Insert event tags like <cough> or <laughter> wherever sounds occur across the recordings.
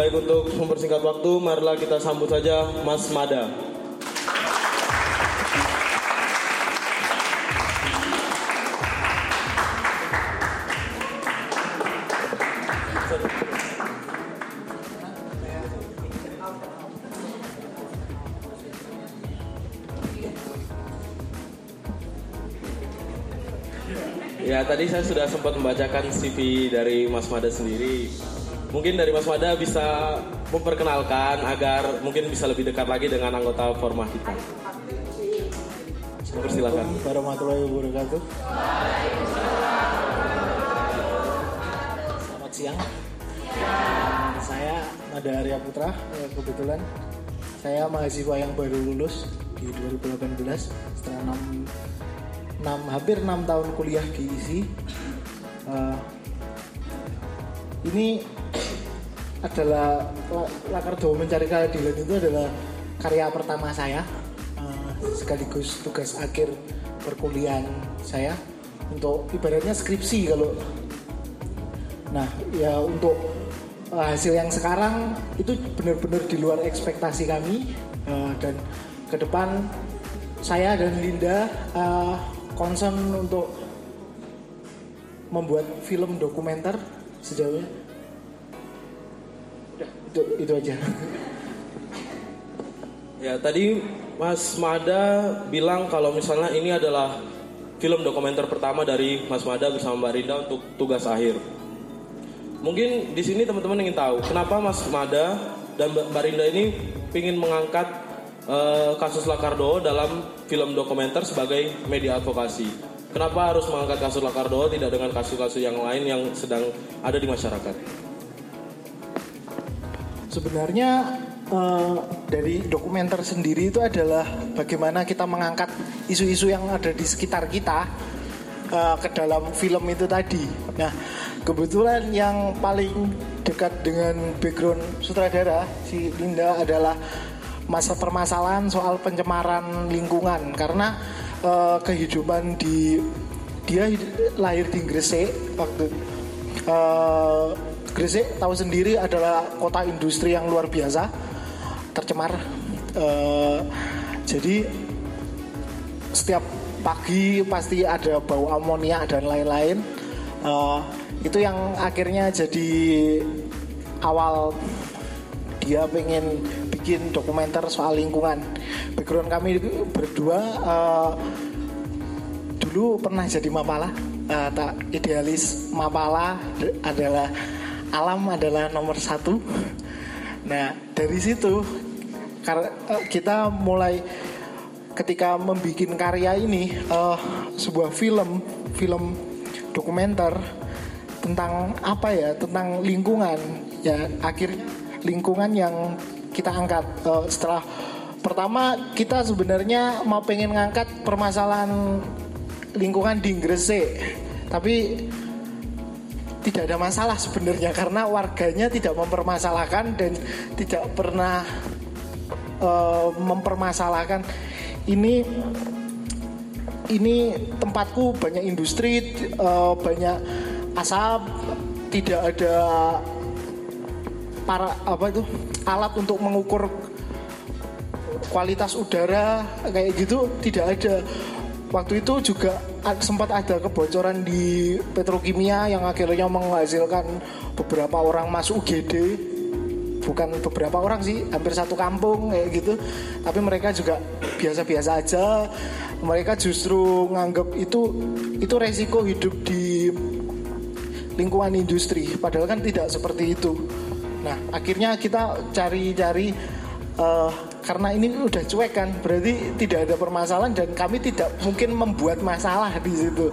baik untuk mempersingkat waktu, marilah kita sambut saja Mas Mada. Ya tadi saya sudah sempat membacakan CV dari Mas Mada sendiri. Mungkin dari Mas Mada bisa memperkenalkan agar mungkin bisa lebih dekat lagi dengan anggota Forma kita. Persilakan. warahmatullahi wabarakatuh. Selamat siang. Saya Nada Arya Putra. Eh, Kebetulan saya mahasiswa yang baru lulus di 2018 setelah 6, 6 hampir 6 tahun kuliah di ISI. Eh, ini adalah Lakar Dowo Mencari Keadilan itu adalah karya pertama saya eh, sekaligus tugas akhir perkuliahan saya untuk ibaratnya skripsi kalau nah ya untuk eh, hasil yang sekarang itu benar-benar di luar ekspektasi kami eh, dan ke depan saya dan Linda eh, concern untuk membuat film dokumenter sejauh Udah, itu itu aja Ya tadi Mas Mada bilang kalau misalnya ini adalah film dokumenter pertama dari Mas Mada bersama Mbak Rinda untuk tugas akhir. Mungkin di sini teman-teman ingin tahu kenapa Mas Mada dan Mbak Rinda ini ingin mengangkat eh, kasus Lakardo dalam film dokumenter sebagai media advokasi. Kenapa harus mengangkat kasus Lakardo tidak dengan kasus-kasus yang lain yang sedang ada di masyarakat? Sebenarnya eh, dari dokumenter sendiri itu adalah bagaimana kita mengangkat isu-isu yang ada di sekitar kita eh, ke dalam film itu tadi. Nah, kebetulan yang paling dekat dengan background sutradara si Linda adalah masa permasalahan soal pencemaran lingkungan karena eh, kehidupan di dia lahir di Gresik waktu eh, Gresik tahu sendiri adalah kota industri yang luar biasa tercemar. Eh, jadi setiap pagi pasti ada bau amonia dan lain-lain. Eh, itu yang akhirnya jadi awal dia pengen bikin dokumenter soal lingkungan. Background kami berdua eh, dulu pernah jadi mapala Eh, tak idealis mapala adalah alam adalah nomor satu. Nah dari situ eh, kita mulai ketika membuat karya ini eh, sebuah film film dokumenter tentang apa ya? Tentang lingkungan ya akhir lingkungan yang kita angkat. Eh, setelah pertama kita sebenarnya mau pengen ngangkat permasalahan lingkungan di Gresik. Tapi tidak ada masalah sebenarnya karena warganya tidak mempermasalahkan dan tidak pernah eh, mempermasalahkan. Ini ini tempatku banyak industri eh, banyak asap tidak ada para apa itu alat untuk mengukur kualitas udara kayak gitu tidak ada waktu itu juga sempat ada kebocoran di petrokimia yang akhirnya menghasilkan beberapa orang masuk UGD bukan beberapa orang sih hampir satu kampung kayak gitu. Tapi mereka juga biasa-biasa aja. Mereka justru nganggap itu itu resiko hidup di lingkungan industri. Padahal kan tidak seperti itu. Nah akhirnya kita cari-cari eh, karena ini udah cuek kan berarti tidak ada permasalahan dan kami tidak mungkin membuat masalah di situ.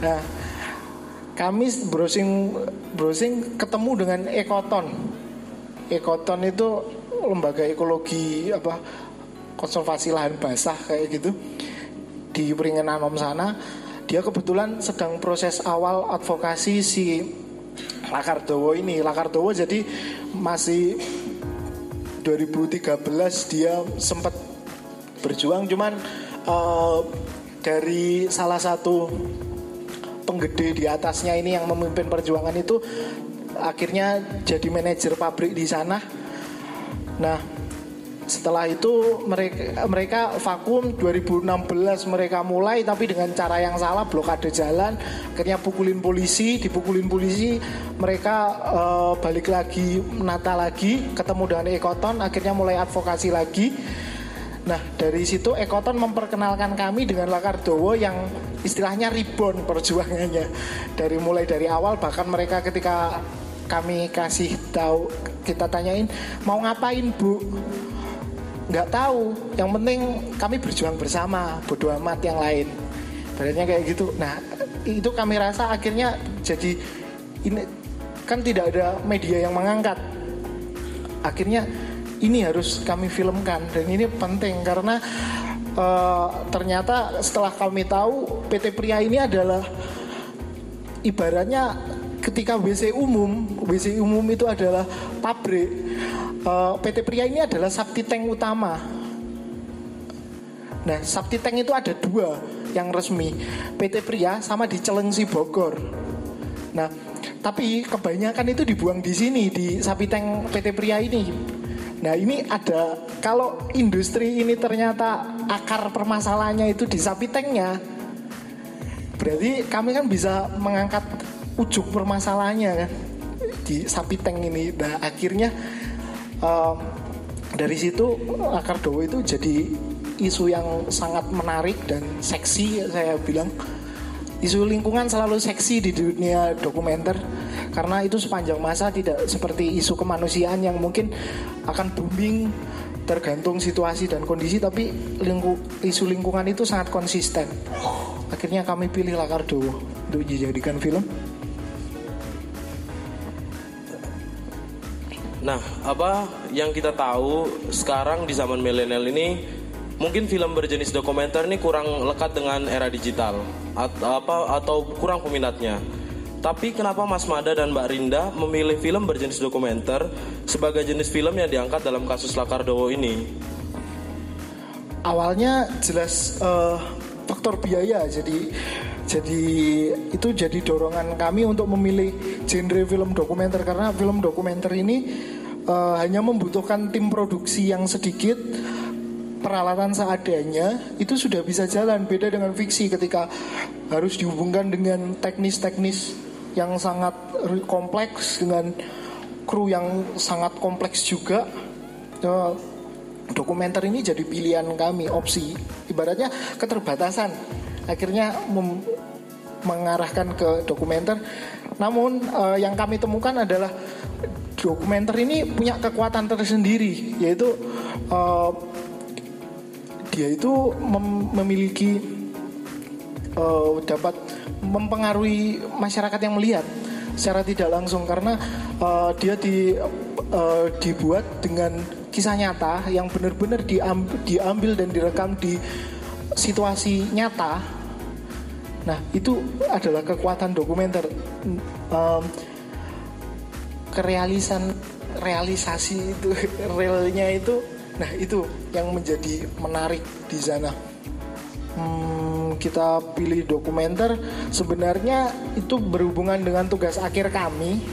Nah kami browsing browsing ketemu dengan Ekoton. Ekoton itu lembaga ekologi apa konservasi lahan basah kayak gitu di Peringan Anom sana. Dia kebetulan sedang proses awal advokasi si Lakardowo ini. Lakardowo jadi masih 2013 dia sempat berjuang cuman eh, dari salah satu penggede di atasnya ini yang memimpin perjuangan itu akhirnya jadi manajer pabrik di sana. Nah, setelah itu mereka mereka vakum 2016 mereka mulai tapi dengan cara yang salah blokade jalan. Akhirnya pukulin polisi dipukulin polisi. Mereka uh, balik lagi menata lagi ketemu dengan Ekoton akhirnya mulai advokasi lagi. Nah dari situ Ekoton memperkenalkan kami dengan Lakardowo yang istilahnya ribon perjuangannya. Dari mulai dari awal bahkan mereka ketika kami kasih tahu kita tanyain mau ngapain bu nggak tahu. Yang penting kami berjuang bersama bodoh amat yang lain. Badannya kayak gitu. Nah itu kami rasa akhirnya jadi ini kan tidak ada media yang mengangkat. Akhirnya ini harus kami filmkan dan ini penting karena uh, ternyata setelah kami tahu PT Pria ini adalah ibaratnya ketika WC umum WC umum itu adalah pabrik uh, eh, PT Pria ini adalah Sakti Tank utama. Nah, Sakti Tank itu ada dua yang resmi, PT Pria sama di Celengsi Bogor. Nah, tapi kebanyakan itu dibuang di sini di Sapi Tank PT Pria ini. Nah, ini ada kalau industri ini ternyata akar permasalahannya itu di Sapi Tanknya, berarti kami kan bisa mengangkat ujung permasalahannya kan di Sapi Tank ini. Nah, akhirnya um, dari situ akar dowo itu jadi isu yang sangat menarik dan seksi saya bilang. Isu lingkungan selalu seksi di dunia dokumenter karena itu sepanjang masa tidak seperti isu kemanusiaan yang mungkin akan booming tergantung situasi dan kondisi tapi lingku, isu lingkungan itu sangat konsisten. Akhirnya kami pilih Lakardowo untuk dijadikan film Nah, apa yang kita tahu sekarang di zaman milenial ini mungkin film berjenis dokumenter ini kurang lekat dengan era digital atau apa atau kurang peminatnya. Tapi kenapa Mas Mada dan Mbak Rinda memilih film berjenis dokumenter sebagai jenis film yang diangkat dalam kasus Lakardowo ini? Awalnya jelas uh, faktor biaya jadi jadi itu jadi dorongan kami untuk memilih genre film dokumenter. Karena film dokumenter ini uh, hanya membutuhkan tim produksi yang sedikit peralatan seadanya itu sudah bisa jalan. Beda dengan fiksi ketika harus dihubungkan dengan teknis-teknis yang sangat kompleks dengan kru yang sangat kompleks juga. Uh, dokumenter ini jadi pilihan kami opsi. Ibaratnya keterbatasan akhirnya mengarahkan ke dokumenter. Namun uh, yang kami temukan adalah dokumenter ini punya kekuatan tersendiri, yaitu uh, dia itu mem memiliki uh, dapat mempengaruhi masyarakat yang melihat secara tidak langsung karena uh, dia di uh, dibuat dengan kisah nyata yang benar-benar diambil, diambil dan direkam di situasi nyata Nah itu adalah kekuatan dokumenter. Um, kerealisan realisasi itu <laughs> realnya itu nah itu yang menjadi menarik di sana. Hmm, kita pilih dokumenter. Sebenarnya itu berhubungan dengan tugas akhir kami.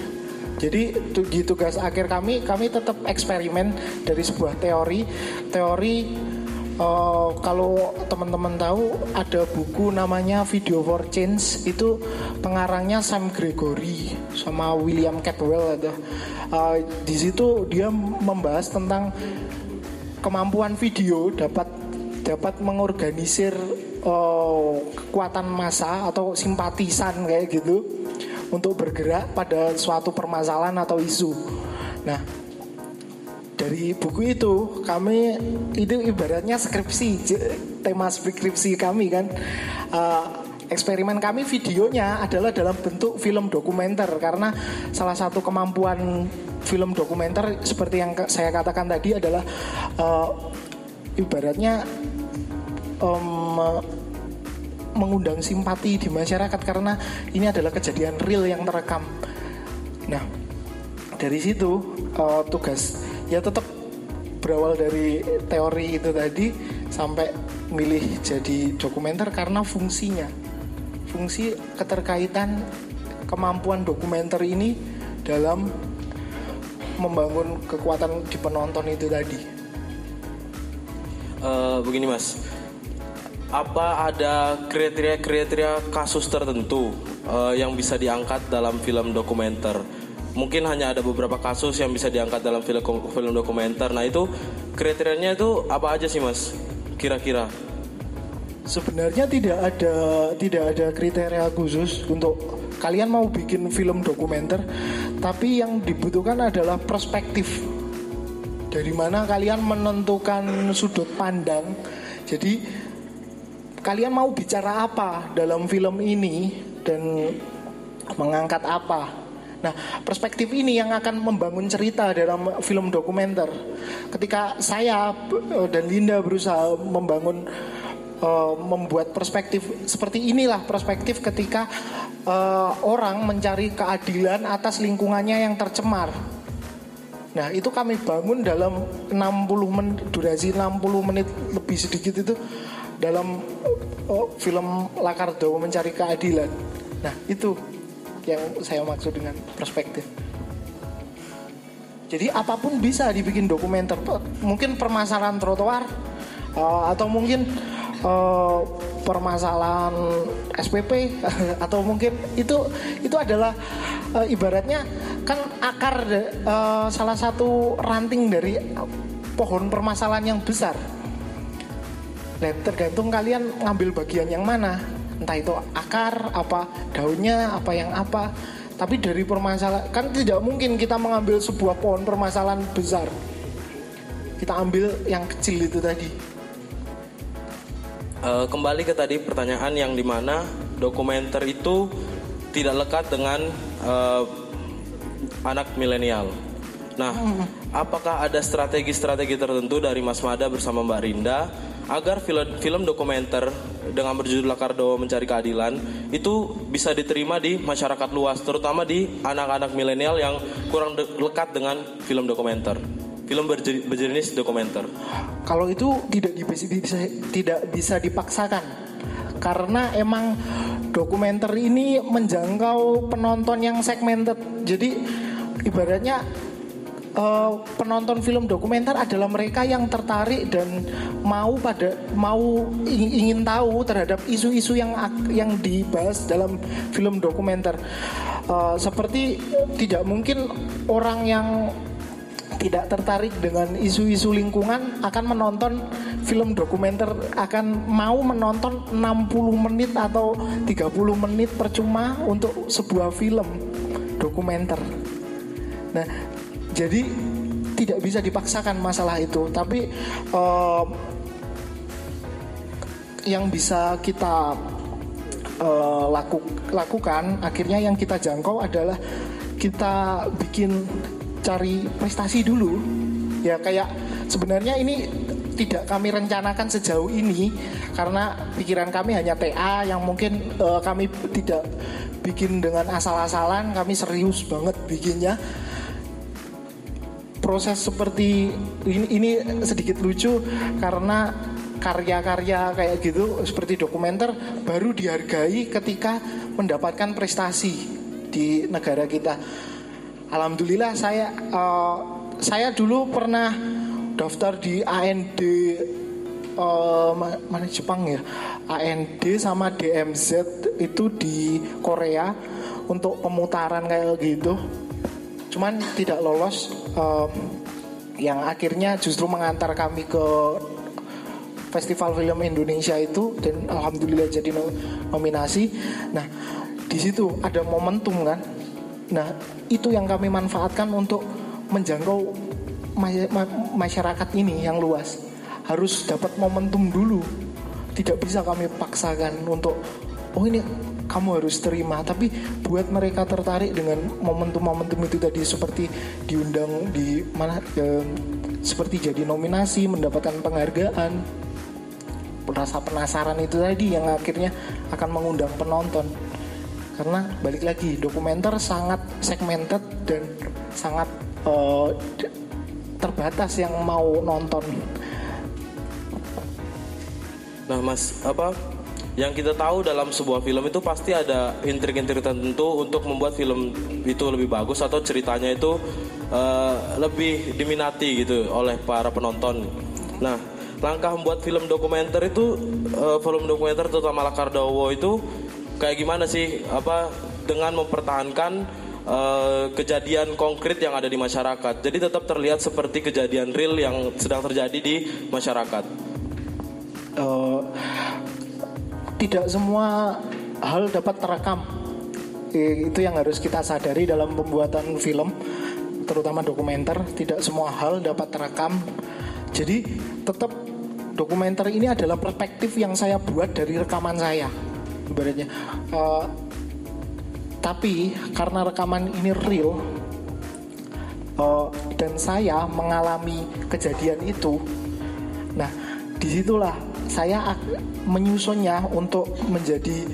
Jadi di tugas akhir kami kami tetap eksperimen dari sebuah teori. Teori uh, kalau teman-teman tahu ada buku namanya Video for Change itu pengarangnya Sam Gregory sama William Cadwell ada uh, di situ dia membahas tentang kemampuan video dapat dapat mengorganisir uh, kekuatan massa atau simpatisan kayak gitu untuk bergerak pada suatu permasalahan atau isu. Nah, dari buku itu kami itu ibaratnya skripsi tema skripsi kami kan. Uh, eksperimen kami videonya adalah dalam bentuk film dokumenter. Karena salah satu kemampuan film dokumenter seperti yang saya katakan tadi adalah uh, ibaratnya um, mengundang simpati di masyarakat. Karena ini adalah kejadian real yang terekam. Nah, dari situ uh, tugas ya tetap berawal dari teori itu tadi sampai milih jadi dokumenter karena fungsinya fungsi keterkaitan kemampuan dokumenter ini dalam membangun kekuatan di penonton itu tadi. Eh, begini mas, apa ada kriteria-kriteria kasus tertentu eh, yang bisa diangkat dalam film dokumenter? Mungkin hanya ada beberapa kasus yang bisa diangkat dalam film film dokumenter. Nah itu kriterianya itu apa aja sih mas? Kira-kira? Sebenarnya tidak ada tidak ada kriteria khusus untuk kalian mau bikin film dokumenter, tapi yang dibutuhkan adalah perspektif. Dari mana kalian menentukan sudut pandang. Jadi kalian mau bicara apa dalam film ini dan mengangkat apa. Nah, perspektif ini yang akan membangun cerita dalam film dokumenter. Ketika saya eh, dan Linda berusaha membangun uh, membuat perspektif seperti inilah perspektif ketika uh, orang mencari keadilan atas lingkungannya yang tercemar. Nah, itu kami bangun dalam 60 menit durasi 60 menit lebih sedikit itu dalam uh, film Lakardo mencari keadilan. Nah, itu yang saya maksud dengan perspektif. Jadi apa pun bisa dibikin dokumenter. Mungkin permasalahan trotoar uh, atau mungkin uh, permasalahan SPP <laughs> atau mungkin itu itu adalah uh, ibaratnya kan akar salah satu ranting dari pohon permasalahan yang besar. Nah, tergantung kalian ngambil bagian yang mana entah itu akar apa daunnya apa yang apa. Tapi dari permasalahan kan tidak mungkin kita mengambil sebuah pohon permasalahan besar. Kita ambil yang kecil itu tadi. Uh, kembali ke tadi pertanyaan yang di mana dokumenter itu tidak lekat dengan uh, anak milenial. Nah, apakah ada strategi-strategi tertentu dari Mas Mada bersama Mbak Rinda agar film, film dokumenter dengan berjudul Lakardo Mencari Keadilan itu bisa diterima di masyarakat luas, terutama di anak-anak milenial yang kurang de- lekat dengan film dokumenter, film berje- berjenis dokumenter. kalau itu tidak bisa tidak bisa dipaksakan. Karena emang dokumenter ini menjangkau penonton yang segmented. Jadi ibaratnya eh, penonton film dokumenter adalah mereka yang tertarik dan mau pada mau ingin, tahu terhadap isu-isu yang yang dibahas dalam film dokumenter Eh, seperti tidak mungkin orang yang tidak tertarik dengan isu-isu lingkungan akan menonton film dokumenter akan mau menonton 60 menit atau 30 menit percuma untuk sebuah film dokumenter. Nah, jadi tidak bisa dipaksakan masalah itu, tapi eh, yang bisa kita eh, laku, lakukan akhirnya yang kita jangkau adalah kita bikin cari prestasi dulu. Ya kayak sebenarnya ini tidak kami rencanakan sejauh ini karena pikiran kami hanya TA yang mungkin eh, kami tidak bikin dengan asal-asalan kami serius banget bikinnya proses seperti ini, ini sedikit lucu karena karya-karya kayak gitu seperti dokumenter baru dihargai ketika mendapatkan prestasi di negara kita. Alhamdulillah saya eh, saya dulu pernah daftar di AND eh, ma- mana Jepang ya? AND sama DMZ itu di Korea untuk pemutaran kayak gitu. Cuman tidak lolos em, yang akhirnya justru mengantar kami ke Festival Film Indonesia itu dan alhamdulillah jadi no- nominasi. Nah, di situ ada momentum kan. Nah, itu yang kami manfaatkan untuk menjangkau ma- ma- masyarakat ini yang luas. Harus dapat momentum dulu. Tidak bisa kami paksakan untuk oh ini kamu harus terima. Tapi buat mereka tertarik dengan momentum-momentum itu tadi seperti diundang di mana seperti jadi nominasi mendapatkan penghargaan rasa penasaran itu tadi yang akhirnya akan mengundang penonton. Karena balik lagi dokumenter sangat segmented dan sangat eh, terbatas yang mau nonton. Nah, Mas, apa yang kita tahu dalam sebuah film itu pasti ada intrik-intrik tertentu untuk membuat film itu lebih bagus atau ceritanya itu uh, lebih diminati gitu oleh para penonton. Nah, langkah membuat film dokumenter itu uh, film dokumenter terutama Lakar Dawo itu kayak gimana sih apa dengan mempertahankan uh, kejadian konkret yang ada di masyarakat. Jadi tetap terlihat seperti kejadian real yang sedang terjadi di masyarakat. Tidak semua hal dapat terekam. Itu yang harus kita sadari dalam pembuatan film, terutama dokumenter. Tidak semua hal dapat terekam. Jadi tetap dokumenter ini adalah perspektif yang saya buat dari rekaman saya, ibaratnya. Uh, tapi karena rekaman ini real uh, dan saya mengalami kejadian itu, nah di situlah saya menyusunnya untuk menjadi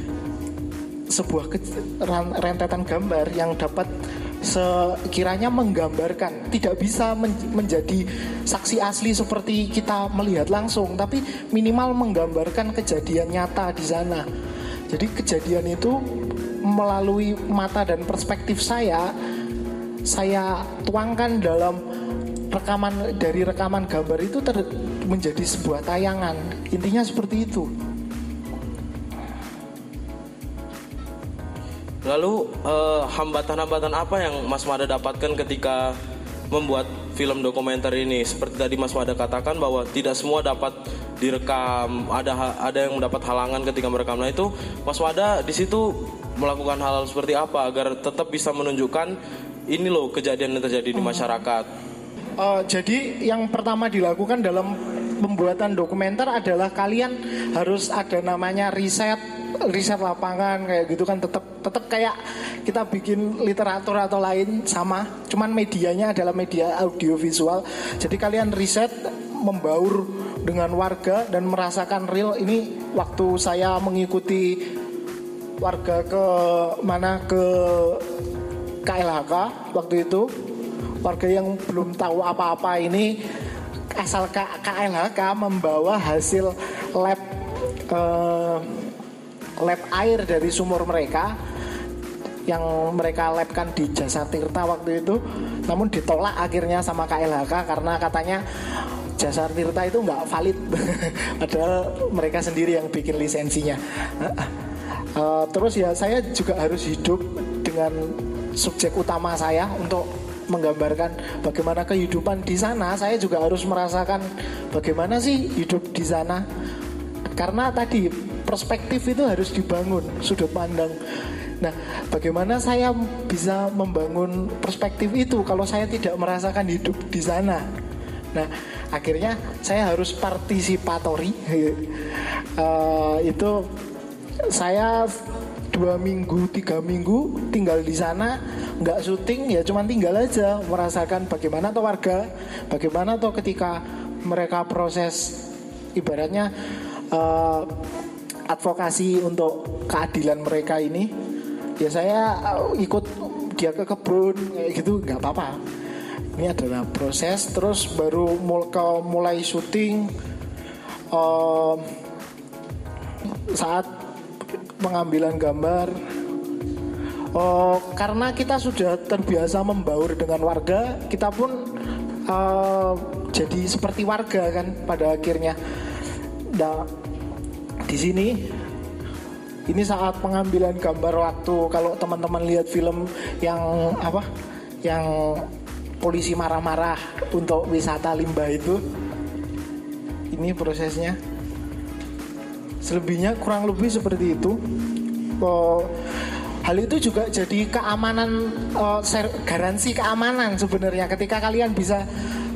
sebuah rentetan gambar yang dapat sekiranya menggambarkan tidak bisa men menjadi saksi asli seperti kita melihat langsung tapi minimal menggambarkan kejadian nyata di sana. Jadi kejadian itu melalui mata dan perspektif saya saya tuangkan dalam rekaman dari rekaman gambar itu ter, menjadi sebuah tayangan. Intinya seperti itu. Lalu eh, hambatan-hambatan apa yang Mas Mada dapatkan ketika membuat film dokumenter ini? Seperti tadi Mas Mada katakan bahwa tidak semua dapat direkam, ada ada yang mendapat halangan ketika merekam. Nah itu Mas Mada di situ melakukan hal, hal seperti apa agar tetap bisa menunjukkan ini loh kejadian yang terjadi di hmm. masyarakat. Uh, jadi yang pertama dilakukan dalam pembuatan dokumenter adalah kalian harus ada namanya riset riset lapangan kayak gitu kan. Tetap tetap kayak kita bikin literatur atau lain sama cuman medianya adalah media audiovisual. Jadi kalian riset membaur dengan warga dan merasakan real. Ini waktu saya mengikuti warga ke mana ke KLHK waktu itu warga yang belum tahu apa-apa ini asal KLHK membawa hasil lab uh, lab air dari sumur mereka yang mereka labkan di Jasa Tirta waktu itu. Namun ditolak akhirnya sama KLHK karena katanya Jasa Tirta itu nggak valid. <laughs> Padahal mereka sendiri yang bikin lisensinya. Uh, <laughs> terus ya saya juga harus hidup dengan subjek utama saya untuk menggambarkan bagaimana kehidupan di sana, saya juga harus merasakan bagaimana sih hidup di sana. Karena tadi perspektif itu harus dibangun sudut pandang. Nah, bagaimana saya bisa membangun perspektif itu kalau saya tidak merasakan hidup di sana? Nah, akhirnya saya harus partisipatori. uh, <laughs> itu saya dua minggu tiga minggu tinggal di sana nggak syuting ya cuman tinggal aja merasakan bagaimana tuh warga bagaimana tuh ketika mereka proses ibaratnya uh, advokasi untuk keadilan mereka ini ya saya uh, ikut dia ke kebun kayak gitu nggak apa-apa. Ini adalah proses terus baru mul mulai syuting uh, saat pengambilan gambar oh, karena kita sudah terbiasa membaur dengan warga kita pun uh, jadi seperti warga kan pada akhirnya. Nah di sini ini saat pengambilan gambar waktu. Kalau teman-teman lihat film yang apa yang polisi marah-marah untuk wisata limbah itu ini prosesnya. Selebihnya kurang lebih seperti itu. Oh, hal itu juga jadi keamanan uh, garansi keamanan sebenarnya. Ketika kalian bisa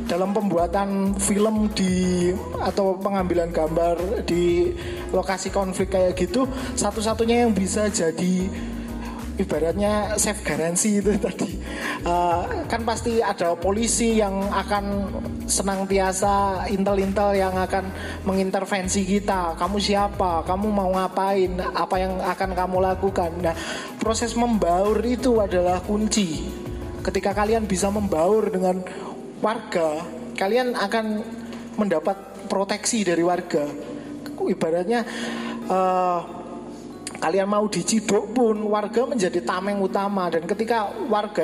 dalam pembuatan film di atau pengambilan gambar di lokasi konflik kayak gitu satu-satunya yang bisa jadi ibaratnya safe garansi itu <laughs> tadi. Uh, kan pasti ada polisi yang akan senantiasa intel-intel yang akan mengintervensi kita. Kamu siapa? Kamu mau ngapain? Apa yang akan kamu lakukan? Nah proses membaur itu adalah kunci. Ketika kalian bisa membaur dengan warga kalian akan mendapat proteksi dari warga. Ibaratnya eh, kalian mau diciduk pun warga menjadi tameng utama. Dan ketika warga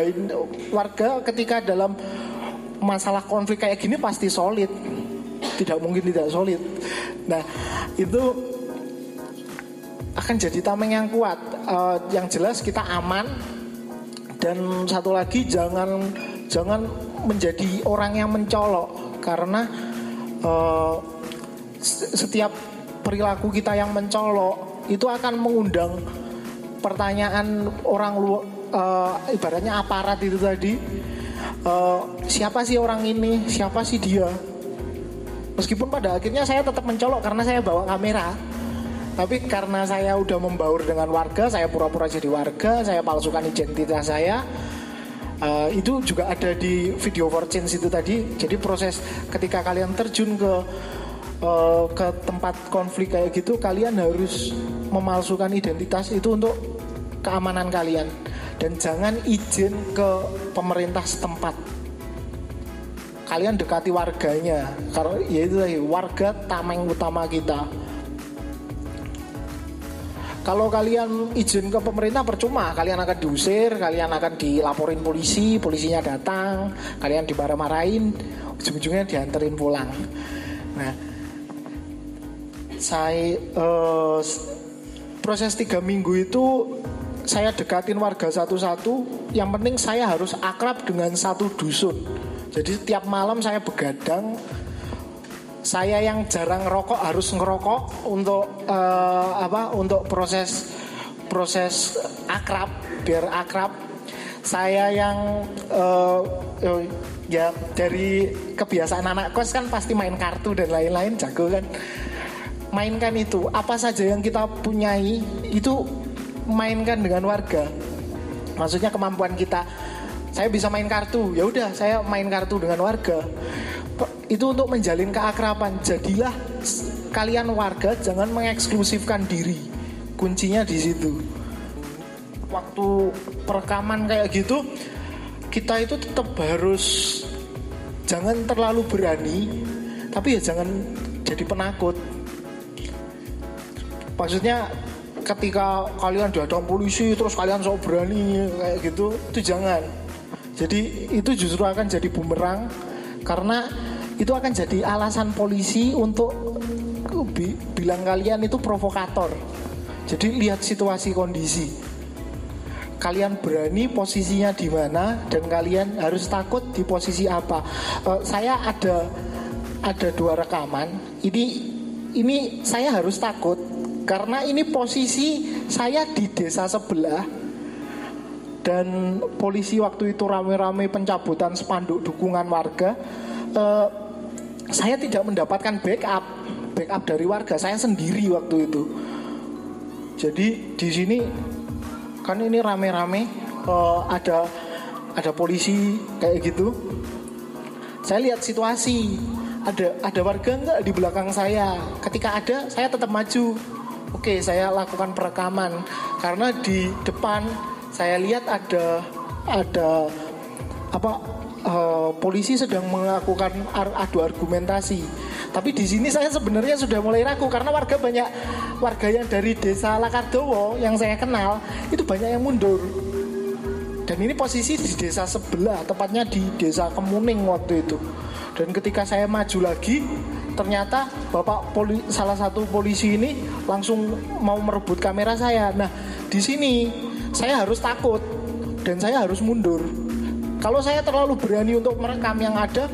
warga ketika dalam masalah konflik kayak gini pasti solid. Tidak mungkin tidak solid. Nah itu akan jadi tameng yang kuat. Eh, yang jelas kita aman. Dan satu lagi jangan jangan menjadi orang yang mencolok. Karena s- setiap perilaku kita yang mencolok itu akan mengundang pertanyaan orang lu eh, ibaratnya aparat itu tadi eh, siapa sih orang ini? Siapa sih dia? Meskipun pada akhirnya saya tetap mencolok karena saya bawa kamera. Tapi karena saya udah membaur dengan warga saya pura-pura jadi warga saya palsukan identitas saya Uh, itu juga ada di video for change itu tadi. Jadi proses ketika kalian terjun ke uh, ke tempat konflik kayak gitu, kalian harus memalsukan identitas itu untuk keamanan kalian dan jangan izin ke pemerintah setempat. Kalian dekati warganya, karena ya itu tadi warga tameng utama kita. Kalau kalian izin ke pemerintah percuma, kalian akan diusir, kalian akan dilaporin polisi, polisinya datang, kalian dimarah-marahin, ujung-ujungnya dianterin pulang. Nah, saya s- proses tiga minggu itu saya dekatin warga satu-satu. Yang penting saya harus akrab dengan satu dusun. Jadi setiap malam saya begadang saya yang jarang ngerokok harus ngerokok untuk eh, apa untuk proses proses akrab biar akrab saya yang eh, ya dari kebiasaan anak kos kan pasti main kartu dan lain-lain jago kan mainkan itu apa saja yang kita punyai itu mainkan dengan warga. Maksudnya kemampuan kita. Saya bisa main kartu. Ya udah saya main kartu dengan warga. Itu untuk menjalin keakraban. Jadilah kalian warga jangan mengeksklusifkan diri. Kuncinya di situ. Waktu perekaman kayak gitu kita itu tetap harus jangan terlalu berani tapi ya jangan jadi penakut maksudnya ketika kalian dihadang polisi terus kalian sok berani kayak gitu itu jangan jadi itu justru akan jadi bumerang karena itu akan jadi alasan polisi untuk bi- bilang kalian itu provokator jadi lihat situasi kondisi kalian berani posisinya di mana dan kalian harus takut di posisi apa. Eh, saya ada ada dua rekaman. Ini ini saya harus takut karena ini posisi saya di desa sebelah dan polisi waktu itu rame-rame pencabutan spanduk dukungan warga. Eh, saya tidak mendapatkan backup backup dari warga. Saya sendiri waktu itu. Jadi di sini kan ini rame-rame eh, ada ada polisi kayak gitu. Saya lihat situasi ada ada warga nggak di belakang saya. Ketika ada, saya tetap maju. Oke, saya lakukan perekaman karena di depan saya lihat ada ada apa eh, polisi sedang melakukan ar- adu argumentasi. Tapi di sini saya sebenarnya sudah mulai ragu karena warga banyak warga yang dari desa Lakardowo yang saya kenal itu banyak yang mundur. Dan ini posisi di desa sebelah, tepatnya di desa Kemuning waktu itu. Dan ketika saya maju lagi, ternyata bapak poli, salah satu polisi ini langsung mau merebut kamera saya. Nah, di sini saya harus takut dan saya harus mundur. Kalau saya terlalu berani untuk merekam yang ada,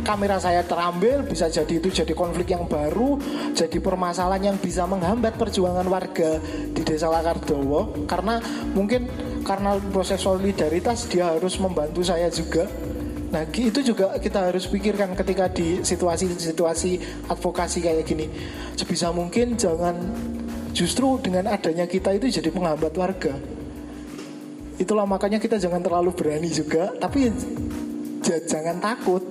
kamera saya terambil, bisa jadi itu jadi konflik yang baru, jadi permasalahan yang bisa menghambat perjuangan warga di Desa Lakardowo. Karena mungkin karena proses solidaritas dia harus membantu saya juga. Nah itu juga kita harus pikirkan ketika di situasi-situasi advokasi kayak gini. Sebisa mungkin jangan justru dengan adanya kita itu jadi penghambat warga. Itulah makanya kita jangan terlalu berani juga, tapi jangan takut.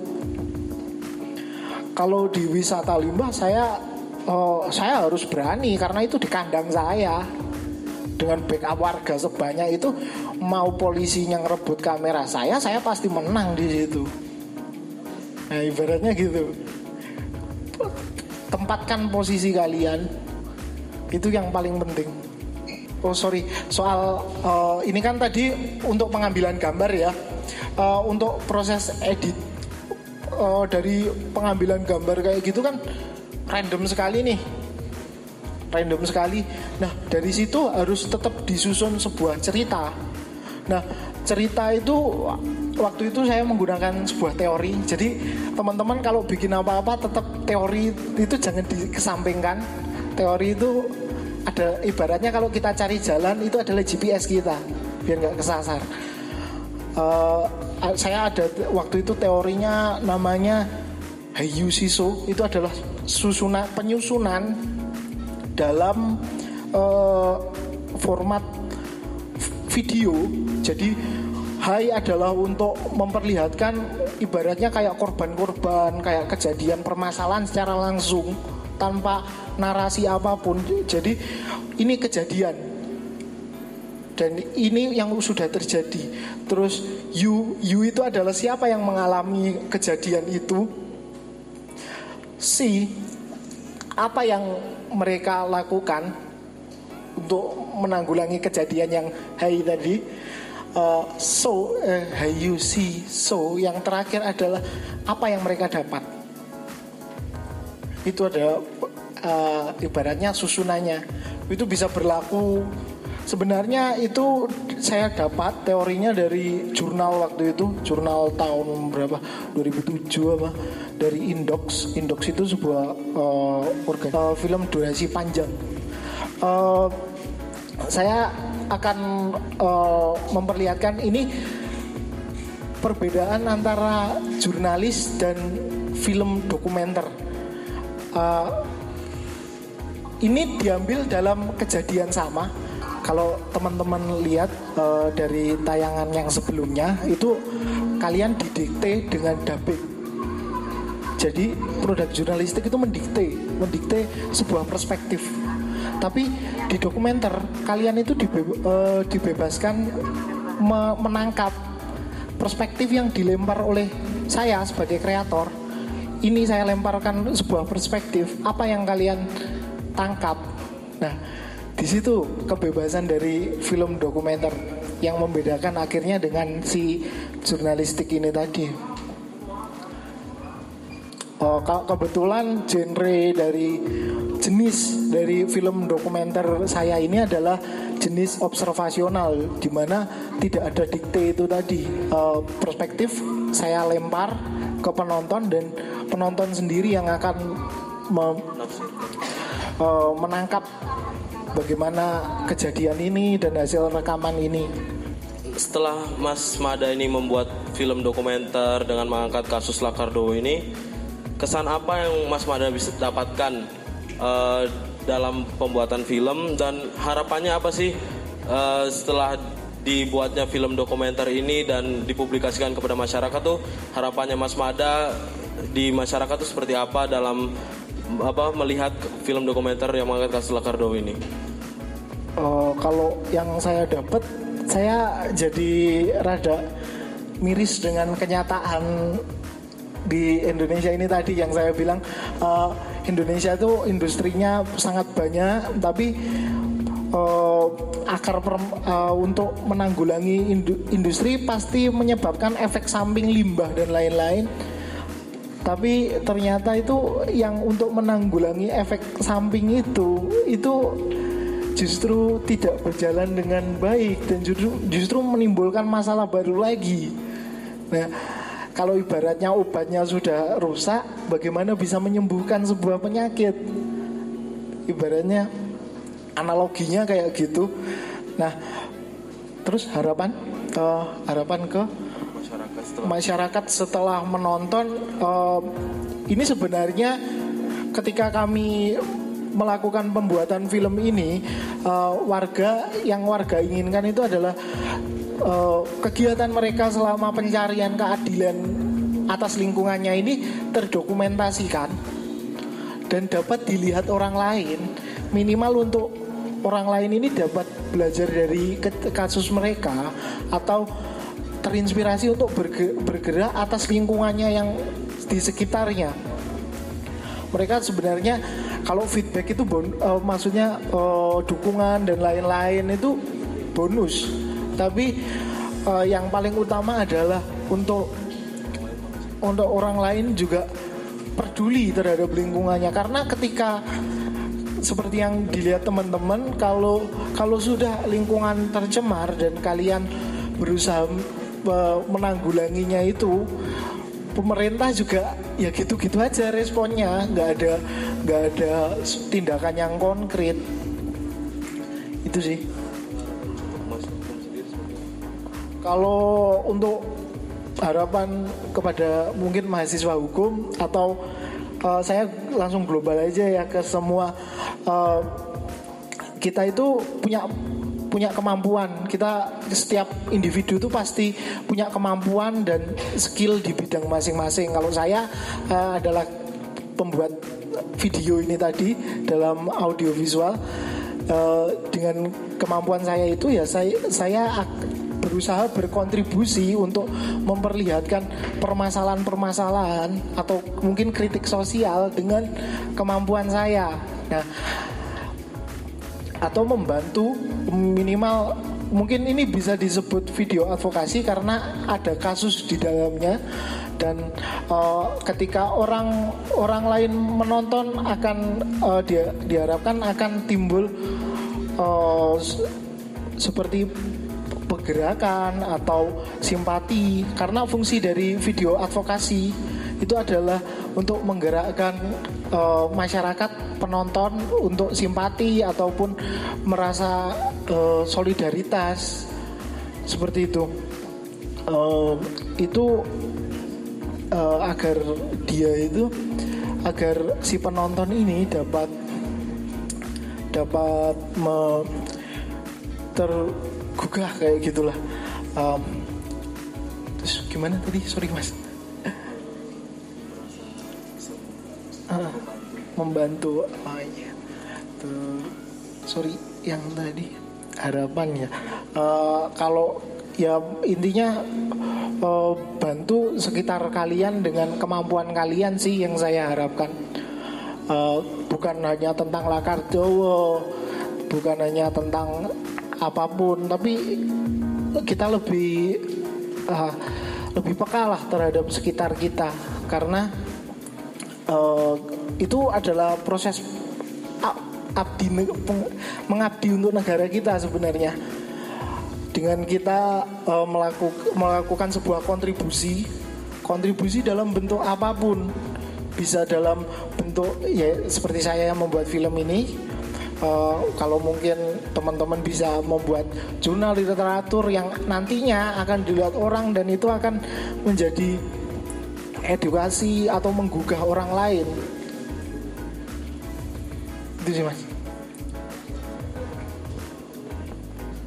Kalau di wisata limbah saya oh, saya harus berani karena itu di kandang saya. Dengan backup warga sebanyak itu mau polisinya ngerebut kamera saya, saya pasti menang di situ. Nah, ibaratnya gitu. Tempatkan posisi kalian. Itu yang paling penting. Oh sorry, soal uh, ini kan tadi untuk pengambilan gambar ya. Uh, untuk proses edit uh, dari pengambilan gambar kayak gitu kan random sekali nih. Random sekali. Nah dari situ harus tetap disusun sebuah cerita. Nah cerita itu waktu itu saya menggunakan sebuah teori. Jadi teman-teman kalau bikin apa-apa tetap teori itu jangan dikesampingkan. Teori itu ada ibaratnya kalau kita cari jalan itu adalah GPS kita biar nggak kesasar. Uh, saya ada waktu itu teorinya namanya Hayu Siso itu adalah susunan penyusunan dalam uh, format video. Jadi Hai adalah untuk memperlihatkan ibaratnya kayak korban-korban, kayak kejadian permasalahan secara langsung tanpa narasi apa pun. Jadi ini kejadian dan ini yang sudah terjadi. Terus you you itu adalah siapa yang mengalami kejadian itu? Si apa yang mereka lakukan untuk menanggulangi kejadian yang hai tadi. Uh, so uh, you see so yang terakhir adalah apa yang mereka dapat itu ada uh, ibaratnya susunannya itu bisa berlaku sebenarnya itu saya dapat teorinya dari jurnal waktu itu jurnal tahun berapa? 2007 apa? Dari Indox. Indox itu sebuah uh, uh, film durasi panjang. Uh, saya akan uh, memperlihatkan ini perbedaan antara jurnalis dan film dokumenter. Uh, ini diambil dalam kejadian sama. Kalau teman-teman lihat uh, dari tayangan yang sebelumnya itu kalian didikte dengan dubbing. Jadi produk jurnalistik itu mendikte, mendikte sebuah perspektif. Tapi di dokumenter kalian itu dibe uh, dibebaskan me menangkap perspektif yang dilempar oleh saya sebagai kreator. Ini saya lemparkan sebuah perspektif. Apa yang kalian tangkap. Nah, di situ kebebasan dari film dokumenter yang membedakan akhirnya dengan si jurnalistik ini tadi. Oh, kebetulan genre dari jenis dari film dokumenter saya ini adalah jenis observasional di mana tidak ada dikte itu tadi uh, perspektif saya lempar ke penonton dan penonton sendiri yang akan uh, menangkap bagaimana kejadian ini dan hasil rekaman ini. Setelah Mas Mada ini membuat film dokumenter dengan mengangkat kasus Lakardo ini, kesan apa yang Mas Mada bisa dapatkan uh, dalam pembuatan film dan harapannya apa sih uh, setelah dibuatnya film dokumenter ini dan dipublikasikan kepada masyarakat tuh harapannya Mas Mada di masyarakat tuh seperti apa dalam apa melihat film dokumenter yang mengangkat kasus Lakardo ini? Uh, kalau yang saya dapat, saya jadi rada miris dengan kenyataan di Indonesia ini tadi yang saya bilang uh, Indonesia itu industrinya sangat banyak, tapi uh, akar per, uh, untuk menanggulangi industri pasti menyebabkan efek samping limbah dan lain-lain tapi ternyata itu yang untuk menanggulangi efek samping itu itu justru tidak berjalan dengan baik dan justru justru menimbulkan masalah baru lagi. Nah, kalau ibaratnya obatnya sudah rusak, bagaimana bisa menyembuhkan sebuah penyakit? Ibaratnya analoginya kayak gitu. Nah, terus harapan uh, harapan ke masyarakat setelah menonton uh, ini sebenarnya ketika kami melakukan pembuatan film ini uh, warga yang warga inginkan itu adalah uh, kegiatan mereka selama pencarian keadilan atas lingkungannya ini terdokumentasikan dan dapat dilihat orang lain. Minimal untuk orang lain ini dapat belajar dari kasus mereka atau terinspirasi untuk bergerak atas lingkungannya yang di sekitarnya. Mereka sebenarnya kalau feedback itu bon, uh, maksudnya uh, dukungan dan lain-lain itu bonus tapi uh, yang paling utama adalah untuk untuk orang lain juga peduli terhadap lingkungannya karena ketika seperti yang dilihat teman-teman kalau kalau sudah lingkungan tercemar dan kalian berusaha menanggulanginya itu pemerintah juga ya gitu-gitu aja responnya. Nggak ada nggak ada tindakan yang konkret. Itu sih. Kalau untuk harapan kepada mungkin mahasiswa hukum atau uh, saya langsung global aja ya ke semua uh, kita itu punya punya kemampuan. Kita setiap individu itu pasti punya kemampuan dan skill di bidang masing-masing. Kalau saya uh, adalah pembuat video ini tadi dalam audiovisual uh, dengan kemampuan saya itu ya saya saya berusaha berkontribusi untuk memperlihatkan permasalahan-permasalahan atau mungkin kritik sosial dengan kemampuan saya. Nah, atau membantu minimal mungkin ini bisa disebut video advokasi karena ada kasus di dalamnya. Dan uh, ketika orang orang lain menonton akan uh, dia diharapkan akan timbul uh, seperti pergerakan atau simpati. Karena fungsi dari video advokasi itu adalah untuk menggerakkan uh, masyarakat penonton untuk simpati ataupun merasa uh, solidaritas. Seperti itu. Uh, itu uh, agar dia itu agar si penonton ini dapat dapat me, tergugah kayak gitulah. Um, terus gimana tadi? Sorry mas <laughs> membantu oh iya. Tuh sorry yang tadi harapan ya. Uh, kalau ya intinya uh, bantu sekitar kalian dengan kemampuan kalian sih yang saya harapkan. Uh, bukan hanya tentang lakar Jawa bukan hanya tentang apa pun tapi kita lebih uh, lebih peka lah terhadap sekitar kita. Karena uh, itu adalah proses abdi mengabdi untuk negara kita sebenarnya. Dengan kita uh, melaku, melakukan sebuah kontribusi kontribusi dalam bentuk apa pun. Bisa dalam bentuk ya seperti saya yang membuat film ini. Uh, kalau mungkin teman-teman bisa membuat jurnal literatur yang nantinya akan dilihat orang dan itu akan menjadi edukasi atau menggugah orang lain. Itu sih mas.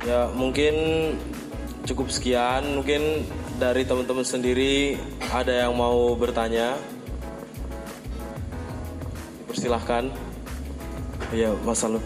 Ya mungkin cukup sekian. Mungkin dari teman-teman sendiri ada yang mau bertanya? Persilahkan ya mas Salut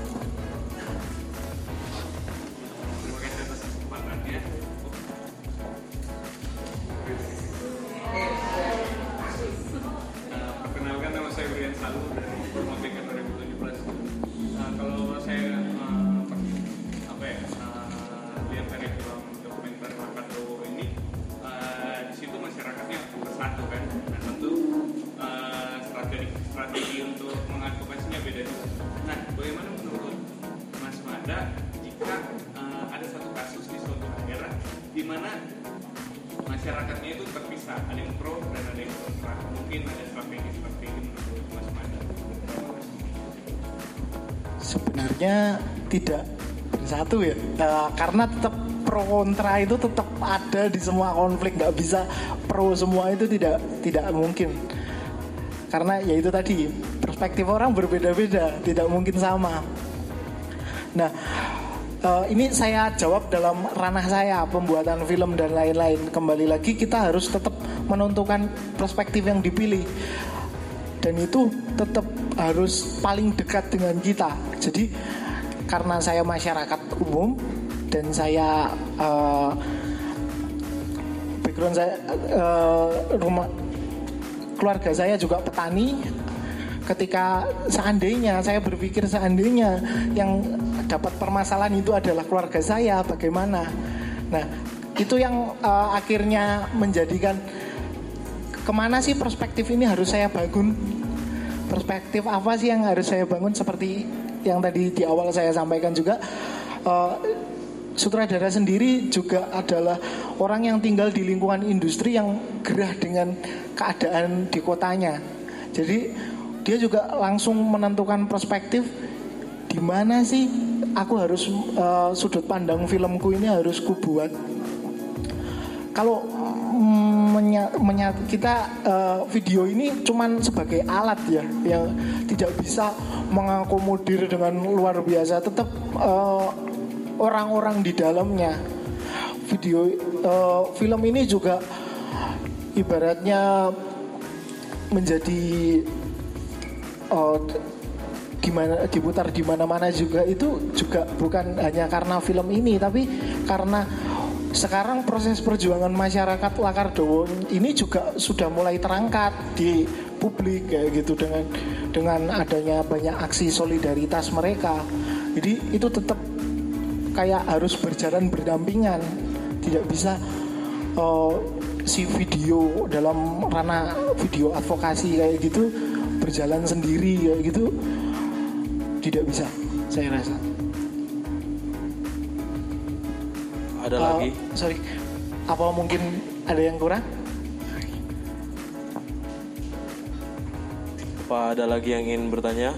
karena tetap pro kontra itu tetap ada di semua konflik. Nggak bisa pro semua itu tidak tidak mungkin. Karena ya itu tadi perspektif orang berbeda-beda tidak mungkin sama. Nah uh, ini saya jawab dalam ranah saya pembuatan film dan lain-lain. Kembali lagi kita harus tetap menentukan perspektif yang dipilih. Dan itu tetap harus paling dekat dengan kita. Jadi karena saya masyarakat umum dan saya uh, background saya uh, rumah keluarga saya juga petani. Ketika seandainya saya berpikir seandainya yang dapat permasalahan itu adalah keluarga saya bagaimana? Nah itu yang uh, akhirnya menjadikan ke mana sih perspektif ini harus saya bangun? Perspektif apa sih yang harus saya bangun? Seperti yang tadi di awal saya sampaikan juga uh, sutradara sendiri juga adalah orang yang tinggal di lingkungan industri yang gerah dengan keadaan di kotanya. Jadi dia juga langsung menentukan perspektif di mana sih aku harus uh, sudut pandang filmku ini harus kubuat. Kalau mm, menya, menya, kita uh, video ini cuman sebagai alat ya yang tidak bisa mengakomodir dengan luar biasa. Tetap uh, orang-orang di dalamnya video uh, film ini juga ibaratnya menjadi uh, gimana diputar di mana-mana juga itu juga bukan hanya karena film ini tapi karena sekarang proses perjuangan masyarakat Lakardowo ini juga sudah mulai terangkat di publik kayak gitu dengan dengan adanya banyak aksi solidaritas mereka. Jadi itu tetap kayak harus berjalan berdampingan, tidak bisa uh, si video dalam ranah video advokasi kayak gitu berjalan sendiri kayak gitu tidak bisa saya rasa. Ada uh, lagi? sorry apa mungkin ada yang kurang? Apa ada lagi yang ingin bertanya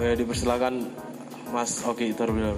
ya dipersilakan Mas Oki terlebih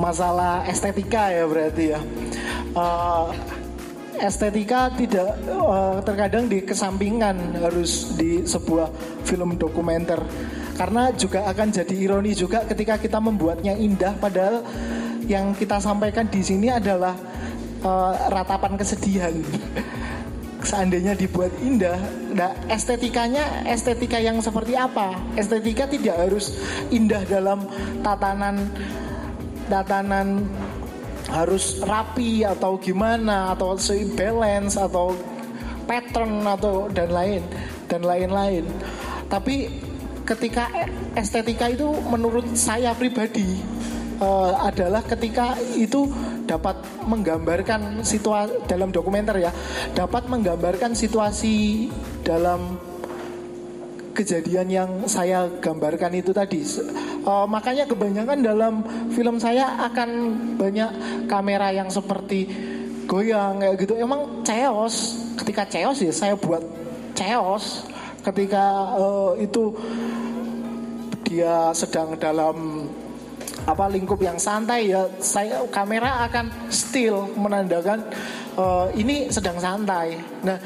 masalah estetika ya berarti ya. Uh, estetika tidak uh, terkadang dikesampingkan harus di sebuah film dokumenter karena juga akan jadi ironi juga ketika kita membuatnya indah padahal yang kita sampaikan di sini adalah uh, ratapan kesedihan <laughs> seandainya dibuat indah, nah estetikanya estetika yang seperti apa? Estetika tidak harus indah dalam tatanan tatanan harus rapi atau gimana atau balance atau pattern atau dan lain dan lain-lain. Tapi ketika estetika itu menurut saya pribadi uh, adalah ketika itu dapat menggambarkan situasi dalam dokumenter ya, dapat menggambarkan situasi dalam kejadian yang saya gambarkan itu tadi. Uh, makanya kebanyakan dalam film saya akan banyak kamera yang seperti goyang kayak gitu. Emang chaos. Ketika chaos ya saya buat chaos. Ketika uh, itu dia sedang dalam apa lingkup yang santai ya saya kamera akan still menandakan uh, ini sedang santai. Nah,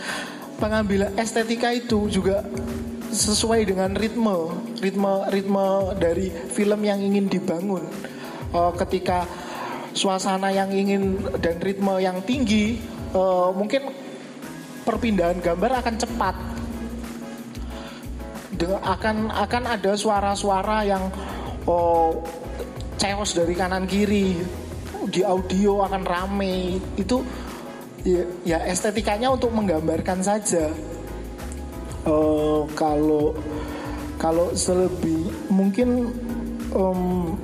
pengambilan estetika itu juga sesuai dengan ritme, ritme ritme dari film yang ingin dibangun. Uh, ketika suasana yang ingin dan ritme yang tinggi, uh, mungkin perpindahan gambar akan cepat. Dengan akan akan ada suara-suara yang oh, chaos dari kanan kiri di audio akan rame itu ya, ya estetikanya untuk menggambarkan saja uh, kalau kalau selebih mungkin um,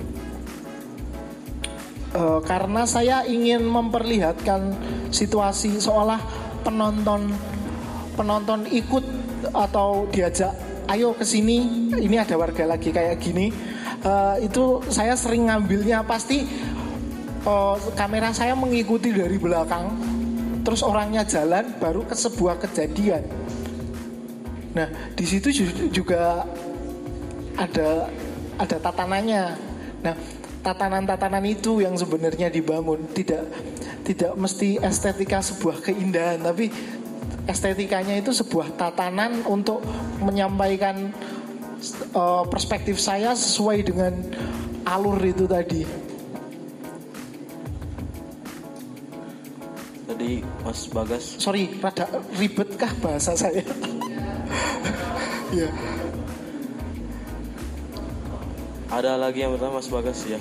uh, karena saya ingin memperlihatkan situasi seolah penonton penonton ikut atau diajak ayo ke sini ini ada warga lagi kayak gini. Uh, itu saya sering ngambilnya pasti uh, kamera saya mengikuti dari belakang terus orangnya jalan baru ke sebuah kejadian nah di situ juga ada ada tatanannya nah tatanan-tatanan itu yang sebenarnya dibangun tidak tidak mesti estetika sebuah keindahan tapi estetikanya itu sebuah tatanan untuk menyampaikan uh, perspektif saya sesuai dengan alur itu tadi. Tadi Mas Bagas. Sorry, rada ribetkah bahasa saya? <laughs> ya. Ada lagi yang pertama Mas Bagas ya.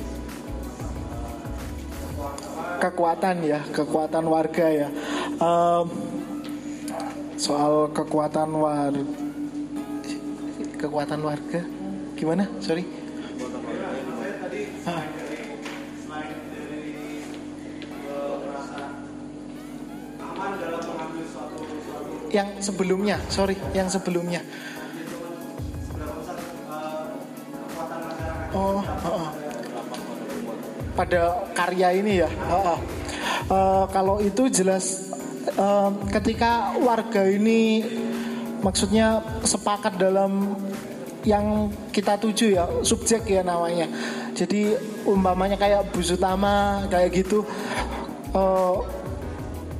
kekuatan ya kekuatan warga ya. Um, soal kekuatan war kekuatan warga? Gimana? Sorry. Ah. yang sebelumnya sorry yang sebelumnya pada karya ini ya. Oh. Uh, kalau itu jelas uh, ketika warga ini maksudnya sepakat dalam yang kita tuju ya subjek ya namanya. Jadi umpamanya kayak bus utama kayak gitu. Uh,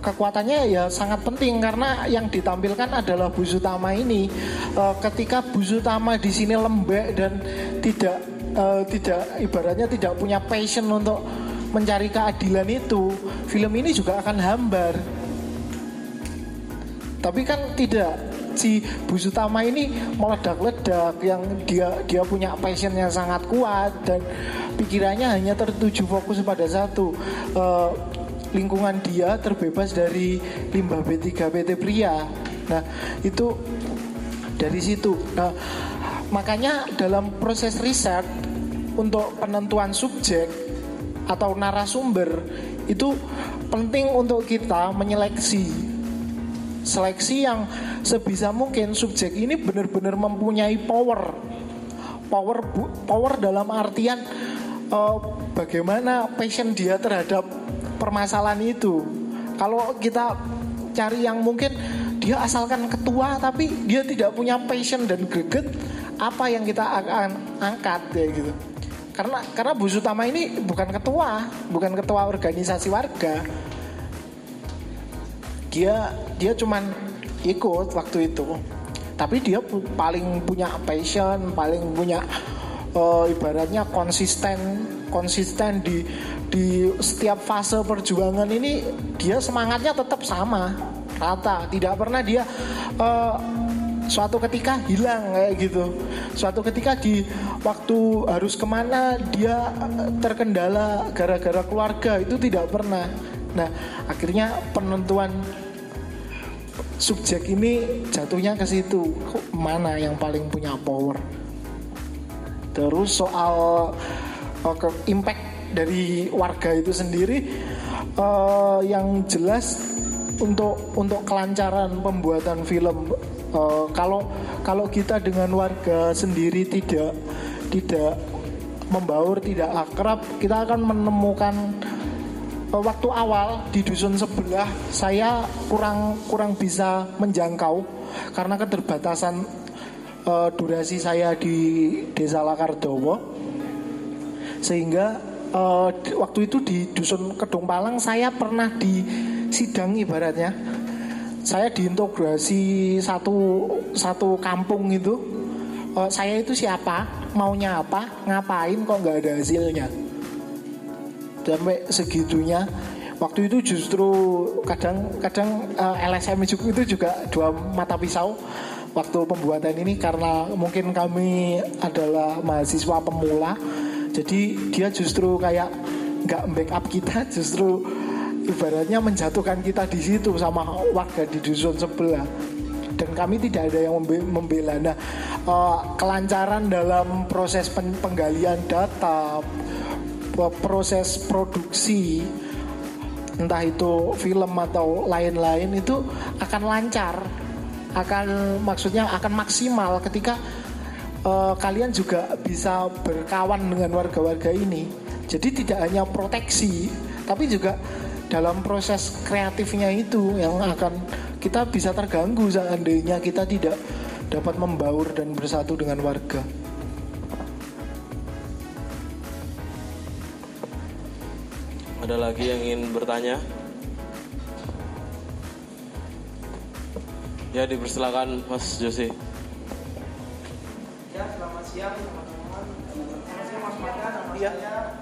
kekuatannya ya sangat penting karena yang ditampilkan adalah bus utama ini. Uh, ketika bus utama di sini lembek dan tidak uh, tidak ibaratnya tidak punya passion untuk mencari keadilan itu, film ini juga akan hambar. Tapi kan tidak si bus utama ini meledak-ledak yang dia dia punya passion yang sangat kuat dan pikirannya hanya tertuju fokus pada satu uh, lingkungan dia terbebas dari limbah B3 PT pria. Nah, itu dari situ. Nah, Makanya dalam proses riset untuk penentuan subjek atau narasumber itu penting untuk kita menyeleksi. Seleksi yang sebisa mungkin subjek ini benar-benar mempunyai power. Power power dalam artian uh, bagaimana passion dia terhadap permasalahan itu. Kalau kita cari yang mungkin dia asalkan ketua tapi dia tidak punya passion dan greget apa yang kita akan angkat ya gitu. Karena karena bus utama ini bukan ketua bukan ketua organisasi warga. Dia dia cuman ikut waktu itu. Tapi dia paling punya passion paling punya uh, ibaratnya konsisten konsisten di di setiap fase perjuangan ini dia semangatnya tetap sama rata. Tidak pernah dia uh, suatu ketika hilang kayak gitu. Suatu ketika di waktu harus ke mana dia eh, terkendala gara-gara keluarga. Itu tidak pernah. Nah akhirnya penentuan subjek ini jatuhnya ke situ. Mana yang paling punya power? Terus soal uh, impact dari warga itu sendiri uh, yang jelas untuk untuk kelancaran pembuatan film uh, kalau kalau kita dengan warga sendiri tidak tidak membaur tidak akrab kita akan menemukan uh, waktu awal di dusun sebelah saya kurang kurang bisa menjangkau karena keterbatasan uh, durasi saya di desa Lakardowo sehingga uh, waktu itu di dusun Kedung Palang saya pernah di sidang ibaratnya saya diintegrasi satu satu kampung itu. Uh, saya itu siapa? Maunya apa? Ngapain kok nggak ada hasilnya? Sampai segitunya. Waktu itu justru kadang-kadang uh, LSM itu juga dua mata pisau waktu pembuatan ini karena mungkin kami adalah mahasiswa pemula. Jadi dia justru kayak nggak backup kita <laughs> justru ibaratnya menjatuhkan kita di situ sama warga di dusun sebelah dan kami tidak ada yang membela. Nah, uh, kelancaran dalam proses penggalian data, proses produksi, entah itu film atau lain-lain itu akan lancar, akan maksudnya akan maksimal ketika uh, kalian juga bisa berkawan dengan warga-warga ini. Jadi tidak hanya proteksi, tapi juga dalam proses kreatifnya itu yang akan kita bisa terganggu seandainya kita tidak dapat membaur dan bersatu dengan warga. Ada lagi yang ingin bertanya? Ya dipersilakan Mas Jose. Ya selamat siang teman-teman. Selamat siang Mas Mada. Nama ya. saya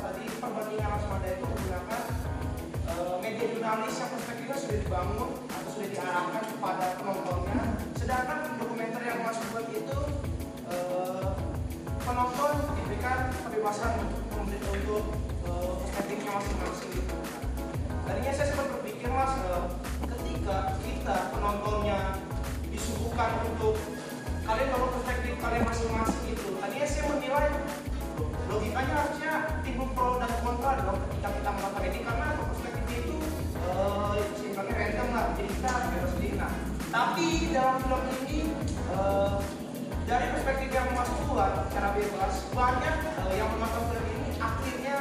tadi perbandingan Asmada itu menggunakan uh, media jurnalis yang perspektifnya sudah dibangun atau sudah diarahkan kepada penontonnya, sedangkan dokumenter yang Mas buat itu uh, penonton diberikan kebebasan untuk untuk uh, perspektifnya masing-masing gitu. Tadinya saya sempat berpikir mas, ketika kita penontonnya disuguhkan untuk kalian kalau perspektif kalian masing-masing itu tadinya saya menilai logikanya harusnya pro dan kontra dong ketika kita melakukan ini karena perspektif itu uh, sifatnya random lah. Jadi kita sendiri. Nah tapi dalam film ini uh, dari perspektif yang mas buat secara bebas banyak uh, yang menonton film ini akhirnya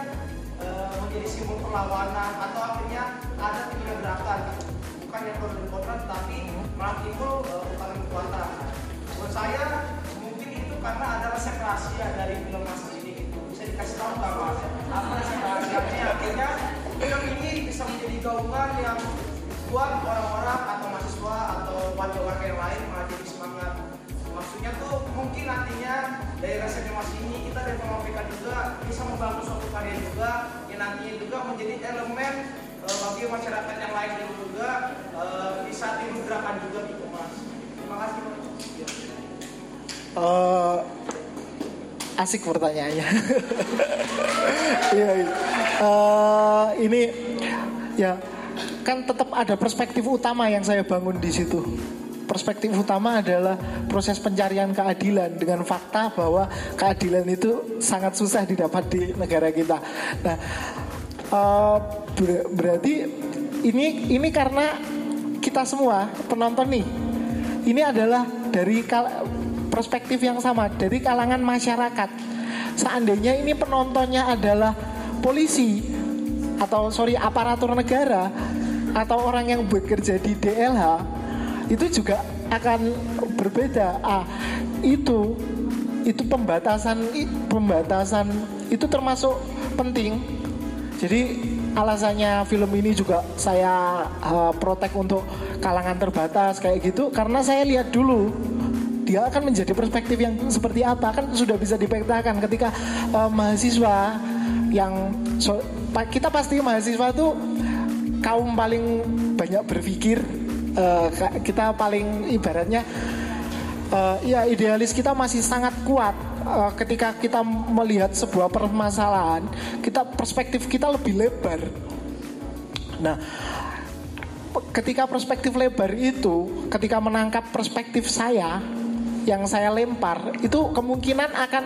menjadi simbol perlawanan atau Akhirnya film ini bisa menjadi gaungan yang buat orang-orang atau mahasiswa atau warga-warga yang lain malah semangat. Maksudnya tuh mungkin nantinya dari resepnya Mas ini kita dari PMPK juga bisa membangun suatu karya juga yang nantinya juga menjadi elemen uh, bagi masyarakat yang lain juga uh, bisa timbul gerakan juga gitu Mas. Terima kasih Mas. Uh, asik pertanyaannya. <laughs> Iya, uh, ini ya kan tetap ada perspektif utama yang saya bangun di situ. Perspektif utama adalah proses pencarian keadilan dengan fakta bahwa keadilan itu sangat susah didapat di negara kita. Nah, ber berarti ini ini karena kita semua penonton nih, ini adalah dari perspektif yang sama dari kalangan masyarakat. Seandainya ini penontonnya adalah polisi atau sorry aparatur negara atau orang yang bekerja di DLH itu juga akan berbeda. Ah, itu itu pembatasan pembatasan itu termasuk penting. Jadi alasannya film ini juga saya uh, protek untuk kalangan terbatas kayak gitu karena saya lihat dulu dia akan menjadi perspektif yang seperti apa kan sudah bisa dipetakan ketika uh, mahasiswa yang so, kita pasti mahasiswa itu kaum paling banyak berpikir uh, kita paling ibaratnya uh, ya idealis kita masih sangat kuat uh, ketika kita melihat sebuah permasalahan kita perspektif kita lebih lebar. Nah ketika perspektif lebar itu ketika menangkap perspektif saya yang saya lempar itu kemungkinan akan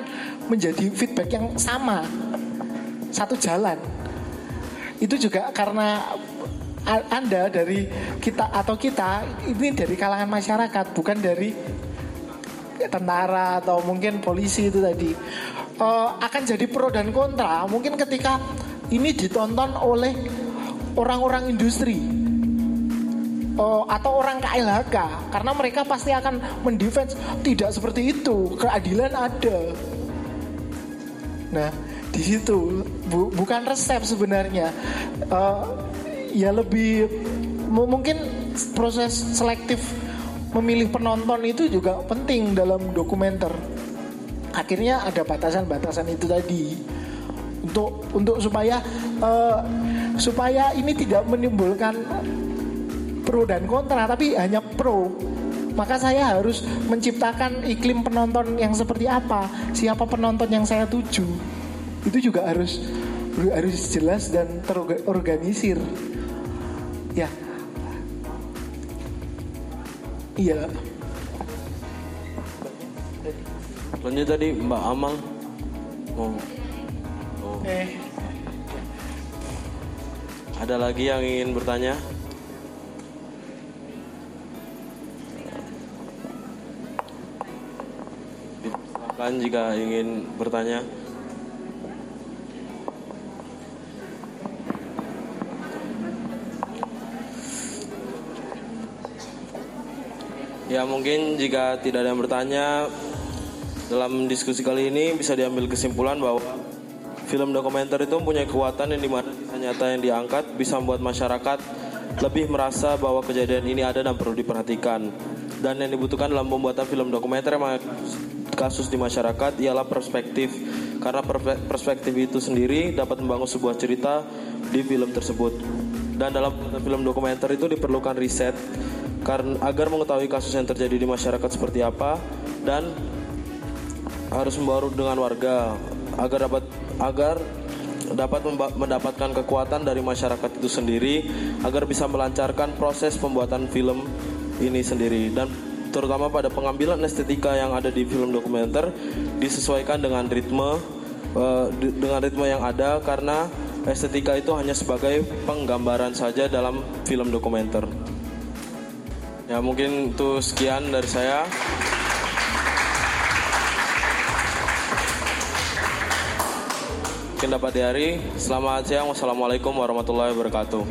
menjadi feedback yang sama. Satu jalan. Itu juga karena anda dari kita atau kita ini dari kalangan masyarakat bukan dari tentara atau mungkin polisi itu tadi. Uh, akan jadi pro dan kontra mungkin ketika ini ditonton oleh orang-orang industri uh, atau orang KLHK karena mereka pasti akan mendefense tidak seperti itu. Keadilan ada. Nah di situ bu, bukan resep sebenarnya. Uh, ya lebih mungkin proses selektif memilih penonton itu juga penting dalam dokumenter. Akhirnya ada batasan-batasan itu tadi. Untuk untuk supaya uh, supaya ini tidak menimbulkan pro dan kontra tapi hanya pro. Maka saya harus menciptakan iklim penonton yang seperti apa siapa penonton yang saya tuju. Itu juga harus harus jelas dan terorganisir. Ya. Iya. Lanjut tadi Mbak Amang oh. Oh. eh. Ada lagi yang ingin bertanya silakan jika ingin bertanya Ya mungkin jika tidak ada yang bertanya dalam diskusi kali ini bisa diambil kesimpulan bahwa film dokumenter itu mempunyai kekuatan yang di mana nyata yang diangkat bisa membuat masyarakat lebih merasa bahwa kejadian ini ada dan perlu diperhatikan. Dan yang dibutuhkan dalam pembuatan film dokumenter kasus di masyarakat ialah perspektif karena perspektif itu sendiri dapat membangun sebuah cerita di film tersebut. Dan dalam film dokumenter itu diperlukan riset karena agar mengetahui kasus yang terjadi di masyarakat seperti apa dan harus membaur dengan warga agar dapat agar dapat mendapatkan kekuatan dari masyarakat itu sendiri agar bisa melancarkan proses pembuatan film ini sendiri dan terutama pada pengambilan estetika yang ada di film dokumenter disesuaikan dengan ritme uh, dengan ritme yang ada karena estetika itu hanya sebagai penggambaran saja dalam film dokumenter. Ya mungkin itu sekian dari saya. Mungkin dapat di hari. Selamat siang. Wassalamualaikum warahmatullahi wabarakatuh.